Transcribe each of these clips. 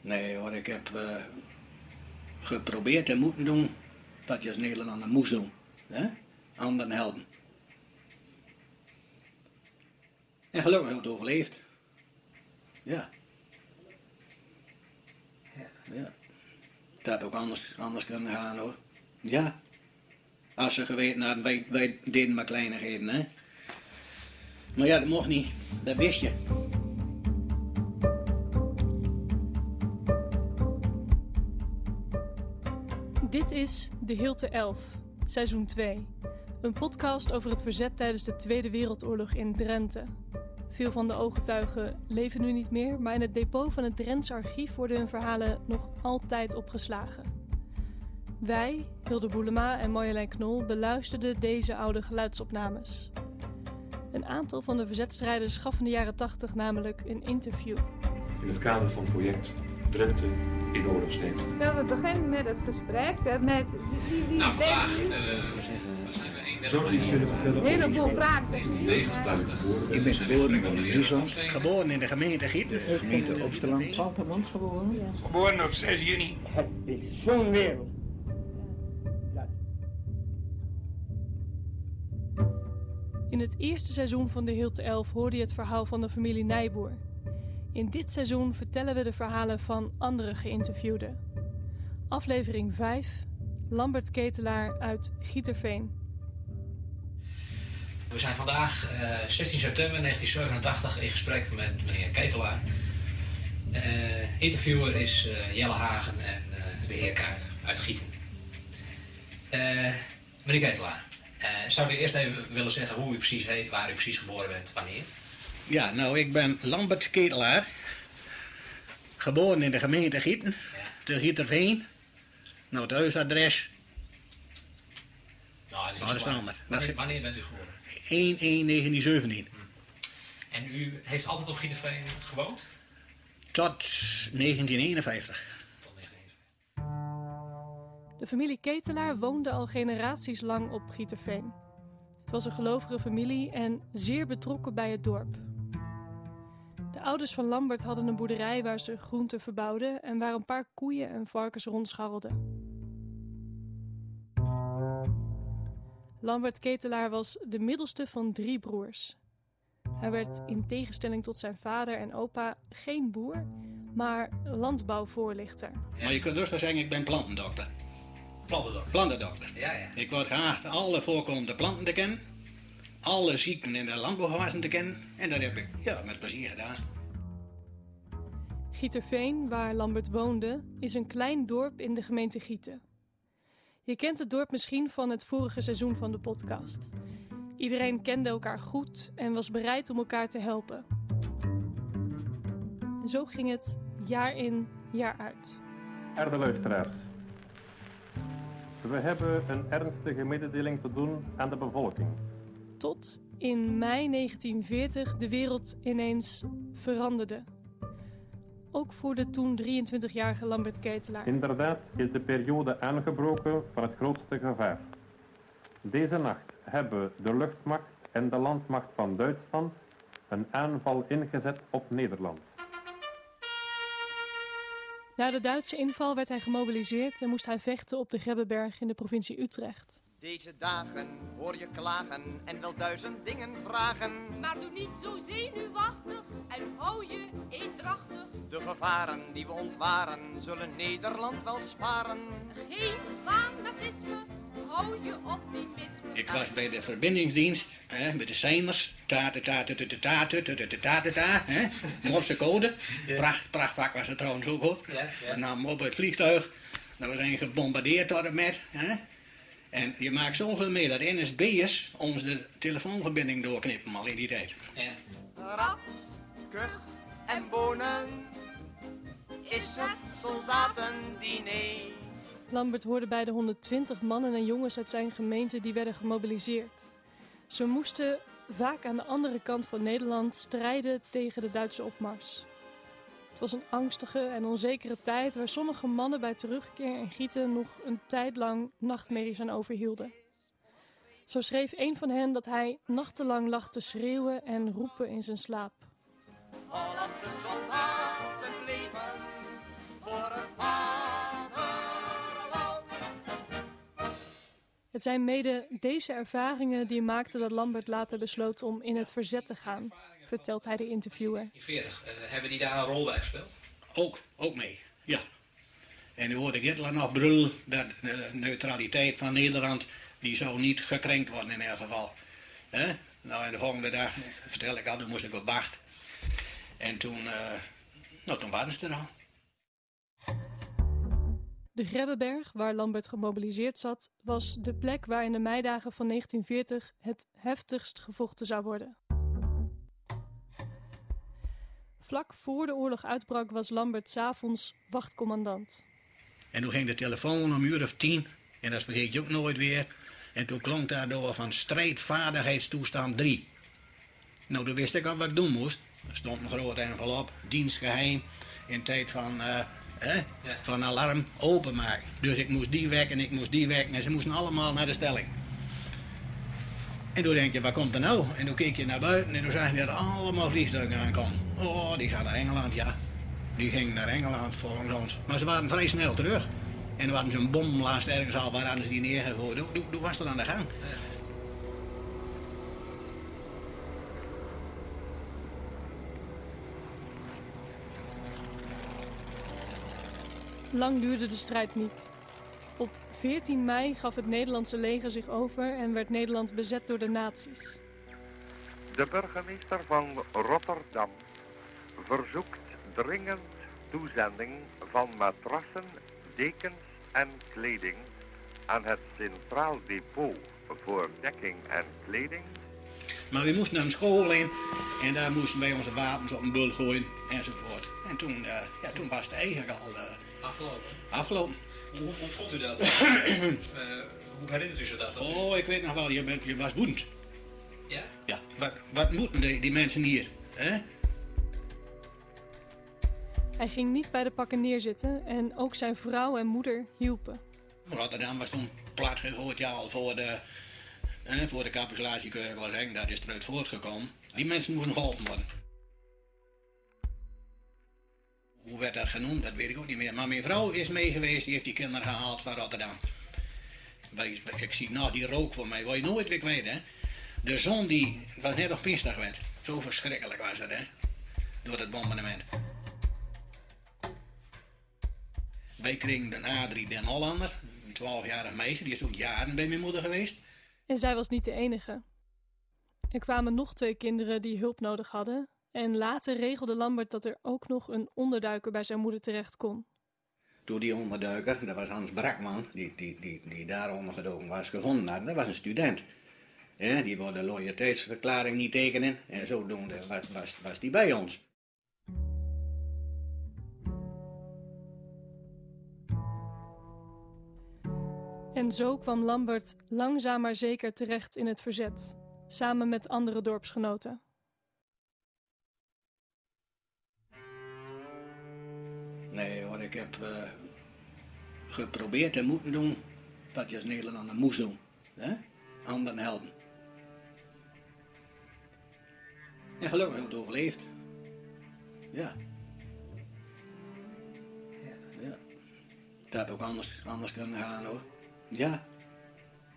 Nee hoor, ik heb eh, geprobeerd te moeten doen wat je als Nederlander moest doen. Hè? Anderen helpen. En gelukkig heb ik het overleefd. Ja. Ja. Het had ook anders, anders kunnen gaan hoor. Ja. Als ze geweten hadden, wij, wij deden maar kleinigheden hè. Maar ja, dat mocht niet. Dat wist je. Dit is De Hilte 11, seizoen 2. Een podcast over het verzet tijdens de Tweede Wereldoorlog in Drenthe. Veel van de ooggetuigen leven nu niet meer, maar in het depot van het Drents archief worden hun verhalen nog altijd opgeslagen. Wij, Hilde Boelema en Marjolein Knol, beluisterden deze oude geluidsopnames. Een aantal van de verzetstrijders gaf in de jaren 80 namelijk een interview. in het kader van project Drenthe in oorlogstijd. Zullen we beginnen met het gesprek? eh, Met wie, wie Nou, vandaag denkt u? eh, wat zijn we 31 Zou iets willen vertellen Een heleboel vragen. 89. Ik ben geboren in Friesland, Geboren in de gemeente Gieten. gemeente Oosterland. Valtermond geboren. Geboren op 6 juni. Het is zo'n wereld. In het eerste seizoen van De Hilte 11 hoorde je het verhaal van de familie Nijboer. In dit seizoen vertellen we de verhalen van andere geïnterviewden. Aflevering 5, Lambert Ketelaar uit Gieterveen. We zijn vandaag eh, 16 september 1987 in gesprek met meneer Ketelaar. Eh, interviewer is eh, Jelle Hagen en eh, de heer uit Gieten. Eh, meneer Ketelaar, eh, zou u eerst even willen zeggen hoe u precies heet, waar u precies geboren bent, wanneer? Ja, nou, ik ben Lambert Ketelaar. Geboren in de gemeente Gieten, Ja. te Gieterveen. Nou, het huisadres Nou, is dat is waar. veranderd. Wanneer, wanneer bent u geboren? 1-1-1917. En u heeft altijd op Gieterveen gewoond? Tot 1951. Tot 1951. De familie Ketelaar woonde al generaties lang op Gieterveen. Het was een gelovige familie en zeer betrokken bij het dorp. De ouders van Lambert hadden een boerderij waar ze groenten verbouwden en waar een paar koeien en varkens rondscharrelden. Lambert Ketelaar was de middelste van drie broers. Hij werd in tegenstelling tot zijn vader en opa geen boer, maar landbouwvoorlichter. Maar je kunt dus wel zeggen, ik ben plantendokter. Plantendokter. Plantendokter. Ja, ja. Ik word geacht alle voorkomende planten te kennen. Alle ziekten in de landbouwgewassen te kennen. En dat heb ik ja, met plezier gedaan. Gieterveen, waar Lambert woonde, is een klein dorp in de gemeente Gieten. Je kent het dorp misschien van het vorige seizoen van de podcast. Iedereen kende elkaar goed en was bereid om elkaar te helpen. En zo ging het jaar in, jaar uit. Erde luisteraars. We hebben een ernstige mededeling te doen aan de bevolking. Tot in mei 1940 de wereld ineens veranderde. Ook voor de toen 23-jarige Lambert Ketelaar. Inderdaad is de periode aangebroken van het grootste gevaar. Deze nacht hebben de luchtmacht en de landmacht van Duitsland een aanval ingezet op Nederland. Na de Duitse inval werd hij gemobiliseerd en moest hij vechten op de Grebbeberg in de provincie Utrecht. Deze dagen hoor je klagen en wel duizend dingen vragen. Maar doe niet zo zenuwachtig en hou je eendrachtig. De gevaren die we ontwaren zullen Nederland wel sparen. Geen fanatisme, hou je optimisme. Ik was bij de verbindingsdienst, hè, bij de Seimers. Ta ta ta ta ta ta ta ta ta ta ta ta ta, hè. Morse code. Pracht, prachtvak was het trouwens ook hoor. Ja, ja. We namen op het vliegtuig. Nou, we zijn gebombardeerd tot en met. Hè. En je maakt zoveel mee dat NSB'ers ons de telefoonverbinding doorknippen al in die tijd. Ja. Raps, kuch en bonen is het soldatendiner. Lambert hoorde bij de 120 mannen en jongens uit zijn gemeente die werden gemobiliseerd. Ze moesten vaak aan de andere kant van Nederland strijden tegen de Duitse opmars. Het was een angstige en onzekere tijd waar sommige mannen bij terugkeer in Gieten nog een tijd lang nachtmerries aan overhielden. Zo schreef een van hen dat hij nachtenlang lag te schreeuwen en roepen in zijn slaap. Hollandse soldaten leven voor het vaderland. Het zijn mede deze ervaringen die maakten dat Lambert later besloot om in het verzet te gaan vertelt hij de interviewer. In 40, eh, hebben die daar een rol bij gespeeld? Ook, ook mee, ja. En nu hoorde ik Hitler nog brullen dat de neutraliteit van Nederland, die zou niet gekrenkt worden in elk geval. Hè? Nou, en de volgende dag, vertel ik al, toen moest ik op wacht. En toen, eh, nou, toen waren ze er al. De Grebbeberg, waar Lambert gemobiliseerd zat, was de plek waar in de meidagen van 1940 het heftigst gevochten zou worden. Vlak voor de oorlog uitbrak was Lambert s'avonds wachtcommandant. En toen ging de telefoon om uur of tien, en dat vergeet je ook nooit weer. En toen klonk daardoor van strijdvaardigheidstoestand 3. Nou, toen wist ik al wat ik doen moest. Er stond een grote envelop, dienstgeheim, in tijd van, eh, hè, van alarm openmaken. Dus ik moest die wekken en ik moest die wekken en ze moesten allemaal naar de stelling. En toen denk je, wat komt er nou? En toen keek je naar buiten en toen zag je dat er allemaal vliegtuigen aankomen. Oh, die gaan naar Engeland, ja. Die gingen naar Engeland volgens ons. Maar ze waren vrij snel terug. En er hadden ze een bom laatst ergens al, waar hadden ze die neergegooid. Toen, toen, toen was het aan de gang. Lang duurde de strijd niet. Op 14 mei gaf het Nederlandse leger zich over en werd Nederland bezet door de nazi's. De burgemeester van Rotterdam verzoekt dringend toezending van matrassen, dekens en kleding aan het Centraal Depot voor dekking en kleding. Maar we moesten naar een school in en daar moesten wij onze wapens op een bul gooien enzovoort. En toen, eh, ja, toen was het eigenlijk al eh, Afgelopen. afgelopen. Hoe, hoe voelt u dat? Eh, hoe herinnert u zich dat? Oh, ik weet nog wel, je, bent, je was woedend. Ja? Ja, wat, wat moeten die, die mensen hier? Hè? Hij ging niet bij de pakken neerzitten en ook zijn vrouw en moeder hielpen. Rotterdam was toen plat gegooid, al voor de, hè, voor de Henk, dat is eruit voortgekomen. Die mensen moesten geholpen worden. Hoe werd dat genoemd, dat weet ik ook niet meer. Maar mijn vrouw is mee geweest, die heeft die kinderen gehaald van Rotterdam. Ik zie nou die rook voor mij, word je nooit weer kwijt, hè. De zon die, was net op Pinsdag werd. Zo verschrikkelijk was het, hè. Door het bombardement. Wij kregen een A3 Den Hollander, een 12-jarig meisje, die is ook jaren bij mijn moeder geweest. En zij was niet de enige. Er kwamen nog twee kinderen die hulp nodig hadden. En later regelde Lambert dat er ook nog een onderduiker bij zijn moeder terecht kon. Toen die onderduiker, dat was Hans Brakman, die, die, die, die daaronder gedoken was, gevonden had, dat was een student. Ja, die wilde de loyaliteitsverklaring niet tekenen en zodoende was, was, was die bij ons. En zo kwam Lambert langzaam maar zeker terecht in het verzet, samen met andere dorpsgenoten. Nee hoor, ik heb eh, geprobeerd en moeten doen wat je als Nederlander moest doen. Hè? Anderen helpen. En gelukkig heb ik het overleefd. Ja. Ja. Het had ook anders, anders kunnen gaan hoor. Ja.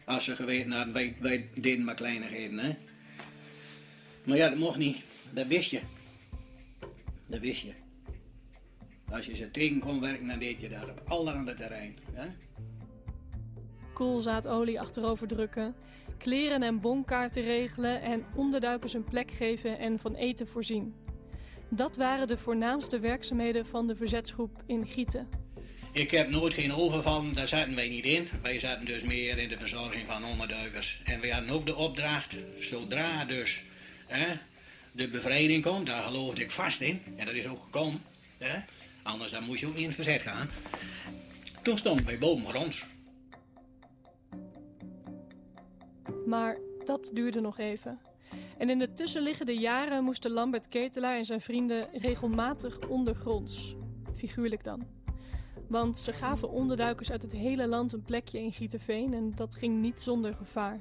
Als ze geweten hadden, wij, wij deden maar kleinigheden hè. Maar ja, dat mocht niet. Dat wist je. Dat wist je. Als je ze tegen kon werken, dan deed je dat op allerhande terrein. Hè? Koolzaadolie achterover drukken, kleren en bonkaarten regelen en onderduikers een plek geven en van eten voorzien. Dat waren de voornaamste werkzaamheden van de verzetsgroep in Gieten. Ik heb nooit geen overvallen, daar zaten wij niet in. Wij zaten dus meer in de verzorging van onderduikers. En wij hadden ook de opdracht, zodra dus hè, de bevrijding komt, daar geloofde ik vast in. En dat is ook gekomen. Hè? Anders dan moest je ook niet in het verzet gaan. Toen stonden wij bovengronds. Maar dat duurde nog even. En in de tussenliggende jaren moesten Lambert Ketelaar en zijn vrienden regelmatig ondergronds. Figuurlijk dan. Want ze gaven onderduikers uit het hele land een plekje in Gieterveen en dat ging niet zonder gevaar.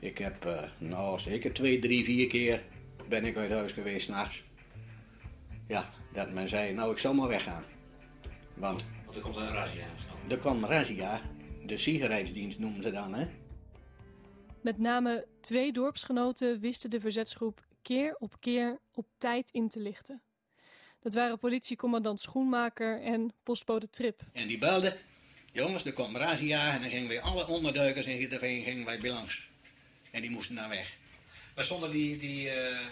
Ik heb, eh, nou zeker twee, drie, vier keer ben ik uit huis geweest s'nachts. Ja, dat men zei, nou ik zal maar weggaan. Want Want er komt een razzia er kwam een razzia. de sigarijksdienst noemen ze dan, hè. Met name twee dorpsgenoten wisten de verzetsgroep keer op keer op tijd in te lichten. Dat waren politiecommandant Schoenmaker en postbode Trip. En die belde, jongens, er komt razzia en dan gingen wij alle onderduikers in Gieterveen gingen wij bij langs. En die moesten naar weg. Maar zonder die, die, eh,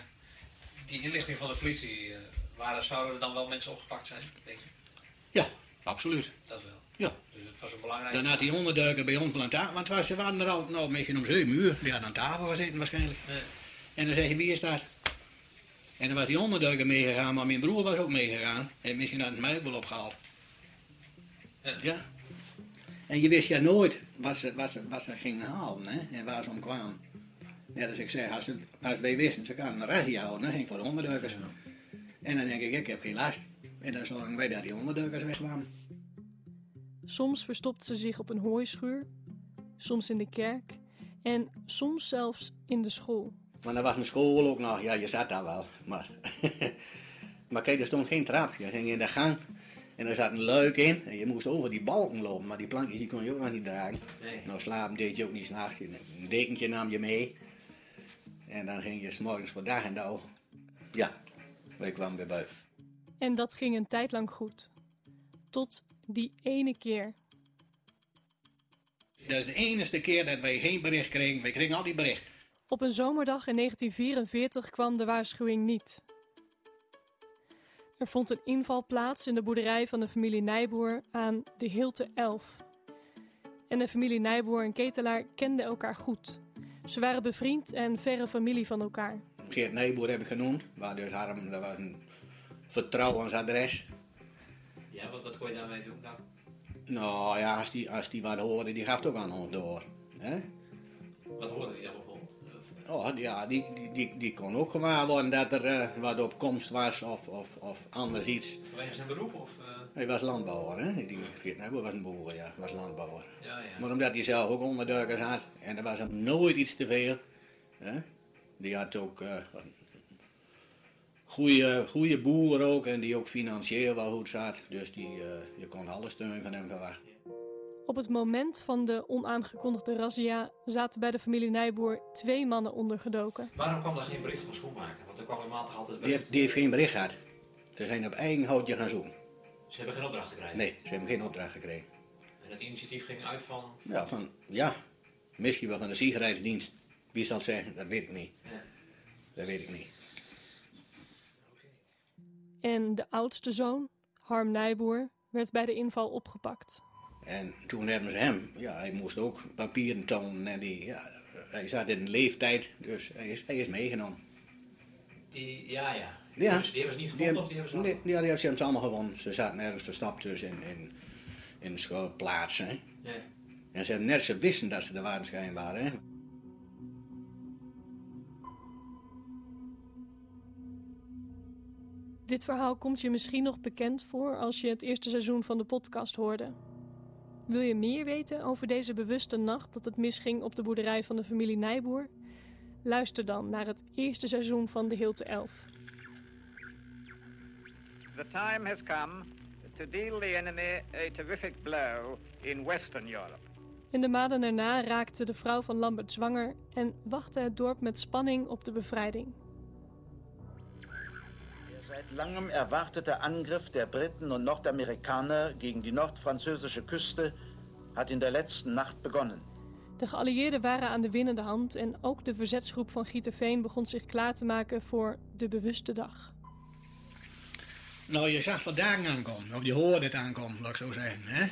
die inlichting van de politie, eh, waren, zouden er dan wel mensen opgepakt zijn, denk je? Ja, absoluut. Dat wel. Ja. Dus het was een belangrijk... Dan had die onderduiker bij ons aan tafel, want ze waren er al nou, een beetje om zeven uur. Die hadden aan tafel gezeten waarschijnlijk. Nee. En dan zeg je, wie is dat? En dan was die onderduiker meegegaan, maar mijn broer was ook meegegaan. En misschien had hij mij ook wel opgehaald. Ja. Ja. En je wist ja nooit wat ze, wat ze, wat ze gingen halen hè? en waar ze om kwamen. Net als ik zeg, als, als wij wisten, ze gaan een razzia houden, dan ging voor de onderduikers. En dan denk ik, ik heb geen last. En dan zorgen wij dat die onderduikers wegkwamen. Soms verstopt ze zich op een hooischuur, soms in de kerk en soms zelfs in de school. Maar dan was mijn school ook nog, ja, je zat daar wel. Maar, maar kijk, er stond geen trap. Je ging in de gang en er zat een luik in. En je moest over die balken lopen, maar die plankjes die kon je ook nog niet dragen. Nee. Nou, slapen deed je ook niet s'nachts. Een dekentje nam je mee. En dan ging je s'morgens voor dag en dauw. Ja, wij kwamen weer buiten. En dat ging een tijd lang goed. Tot die ene keer. Dat is de enige keer dat wij geen bericht kregen. Wij kregen altijd bericht. Op een zomerdag in 1944 kwam de waarschuwing niet. Er vond een inval plaats in de boerderij van de familie Nijboer aan de Hilte 11. En de familie Nijboer en Ketelaar kenden elkaar goed. Ze waren bevriend en verre familie van elkaar. Geert Nijboer heb ik genoemd. Waar dus Harm, dat was een vertrouwensadres. Ja, wat, wat kon je daarmee doen dan? Nou ja, als die, als die wat hoorde, die gaf het ook aan ons door. Hè? Wat hoorde? Oh, ja, die, die, die, die kon ook gewaar worden dat er eh, wat op komst was of, of, of anders iets. Vanwege zijn beroep of... eh, Hij was landbouwer, hè? Die Geert was een boer, ja, was landbouwer. ja, ja. Maar omdat hij zelf ook onderduikers had en er was hem nooit iets te veel. Hè? Die had ook eh goede, goede boeren ook en die ook financieel wel goed zat. Dus die, je kon alle steun van hem verwachten. Op het moment van de onaangekondigde razzia zaten bij de familie Nijboer twee mannen ondergedoken. Waarom kwam er geen bericht van schoenmaker? Want er kwam normaal toch altijd Die bericht. heeft, die heeft geen bericht gehad. Ze zijn op eigen houtje gaan zoeken. Ze hebben geen opdracht gekregen. Nee, ze hebben geen opdracht gekregen. En het initiatief ging uit van... Ja, van, ja, misschien wel van de sigarijksdienst. Wie zal het zeggen, dat weet ik niet. Ja. Dat weet ik niet. En de oudste zoon, Harm Nijboer, werd bij de inval opgepakt. En toen hebben ze hem, ja, hij moest ook papieren tonen en die, ja, hij zat in een leeftijd, dus hij is, hij is meegenomen. Die, ja, ja. Die, ze, die hebben ze niet gevonden of die hebben ze... nee, ja, die hebben ze allemaal gewonnen. Ze zaten ergens verstapt dus in, in, in een schuilplaats, hè. Ja. En ze hebben net, ze wisten dat ze er waren schijnbaar, hè. Dit verhaal komt je misschien nog bekend voor als je het eerste seizoen van de podcast hoorde. Wil je meer weten over deze bewuste nacht dat het misging op de boerderij van de familie Nijboer? Luister dan naar het eerste seizoen van De Hilte 11. The time has come to deal the enemy a terrific blow in Western Europe. In de maanden daarna raakte de vrouw van Lambert zwanger en wachtte het dorp met spanning op de bevrijding. Seit langem erwartete Angriff der Briten und Nordamerikaner gegen die nordfranzösische Küste hat in der letzten Nacht begonnen. De geallieerden waren aan de winnende hand en ook de verzetsgroep van Gieterveen begon zich klaar te maken voor de bewuste dag. Nou, je zag dagen aankomen, of je hoorde het aankomen, laat ik zo zeggen, hè.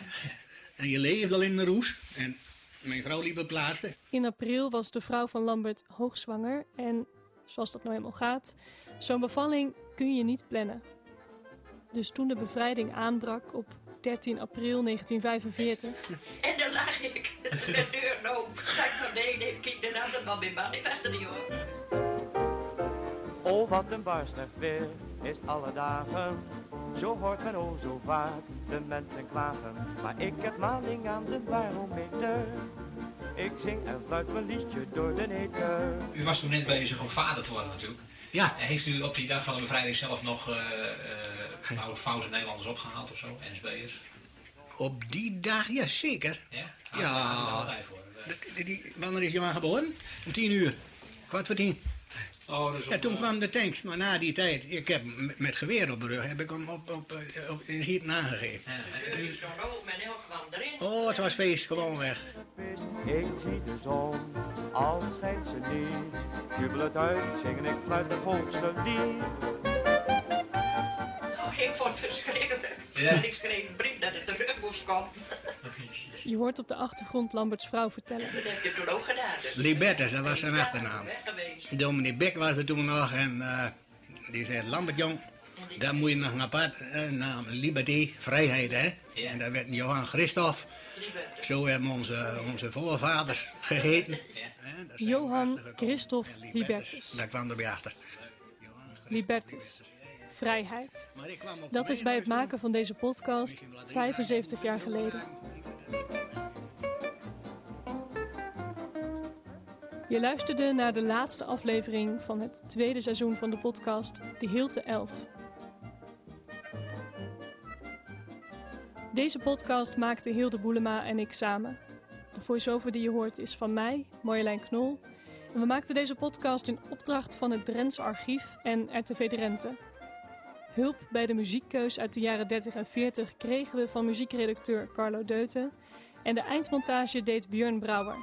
En je leefde al in de roes, en mijn vrouw liep op plaatsen. In april was de vrouw van Lambert hoogzwanger en, zoals dat nou eenmaal gaat, zo'n bevalling kun je niet plannen. Dus toen de bevrijding aanbrak op 13 april 1945, En dan lag ik de deur open. Kijk van nee, nee, kijk de andere kant bij man, ik achter die hoor. Oh, wat een bar slecht weer is alle dagen. Zo hoort men oh zo vaak de mensen klagen. Maar ik heb maling aan de barometer. Ik zing en fluit mijn liedje door de neter. U was toen net bezig om vader te worden natuurlijk. Ja. Heeft u op die dag van de bevrijding zelf nog uh, uh, foute Nederlanders opgehaald of zo? NSB'ers? Op die dag, ja zeker. Ja? Ja. Die, die, wanneer is Johan geboren? Om tien uur. Kwart voor tien. Oh, dat is Ja, toen kwam de tanks, maar na die tijd, ik heb hem met- geweer op de rug, heb ik hem op, op, eh, op, in met heel kwam erin. Oh, het was feest, gewoon weg. Ik zie de zon, al schijnt ze niet. Jubel het uit, zingen ik fluit het hoogste lied. Ik vond het verschrikkelijk. Ja. En ik schreef een brief dat het terug moest komen. Je hoort op de achtergrond Lamberts vrouw vertellen. Dat heb je toen ook gedaan. Dus. Libertus, dat was zijn achternaam. Dominee Beck was er toen nog en eh, die zei, Lambertjong, daar moet je nog een apart eh, naam, Liberté, vrijheid hè. En daar werd Johan Christophe. Zo hebben onze, onze voorvaders geheten. Johan Christophe Libertus. Daar kwam er bij achter. Libertus. Vrijheid. Dat is bij het maken van deze podcast 75 jaar geleden. Je luisterde naar de laatste aflevering van het tweede seizoen van de podcast De Hilte Elf. Deze podcast maakten Hilde Boelema en ik samen. De voice-over die je hoort is van mij, Marjolein Knol. En we maakten deze podcast in opdracht van het Drents Archief en RTV Drenthe. Hulp bij de muziekkeus uit de jaren 30 en 40 kregen we van muziekredacteur Carlo Deuten. En de eindmontage deed Björn Brouwer.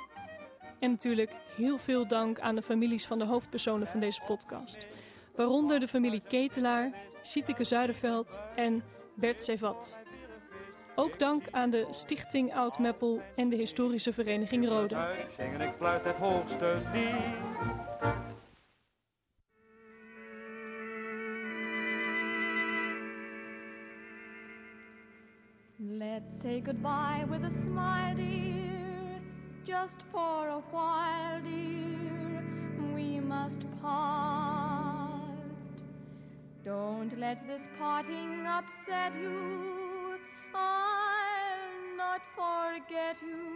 En natuurlijk heel veel dank aan de families van de hoofdpersonen van deze podcast. Waaronder de familie Ketelaar, Sieteke Zuiderveld en Bert Sevat. Ook dank aan de Stichting Oud Meppel en de Historische Vereniging. Uit, zingen ik fluit het hoogste lied. Let's say goodbye with a smile, dear. Just for a while, dear. We must part. Don't let this parting upset you. I'll not forget you,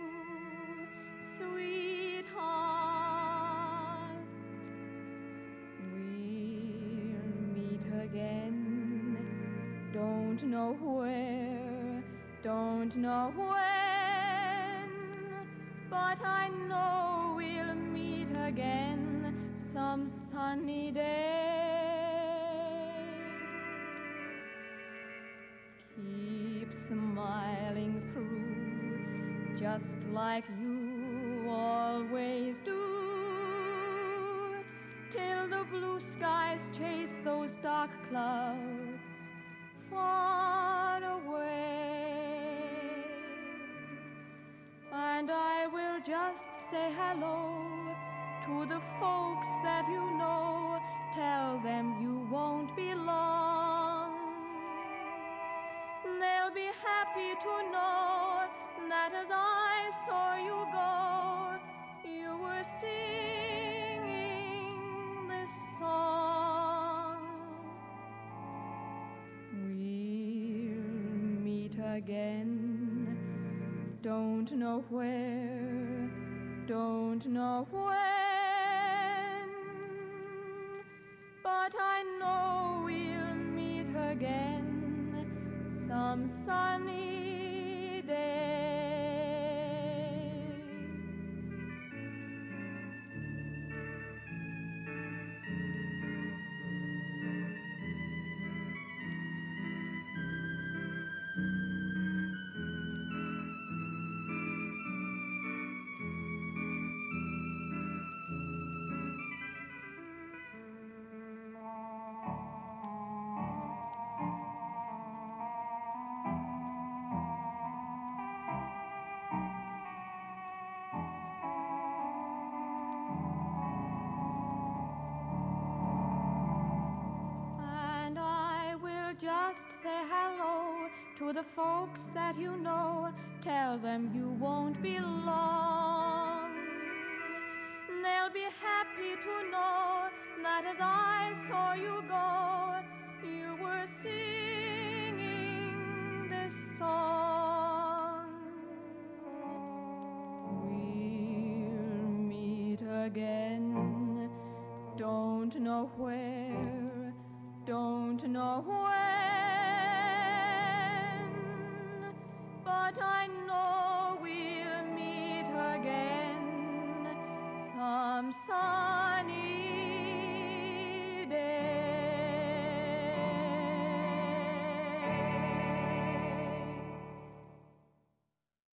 don't know when, but I know we'll meet again some sunny day. Keep smiling through, just like you always do, till the blue skies chase those dark clouds far hello to the folks that you know. Tell them you won't be long. They'll be happy to know that as I saw you go, you were singing this song. We'll meet again. Don't know where, don't know when, the folks that you know. Tell them you won't be long.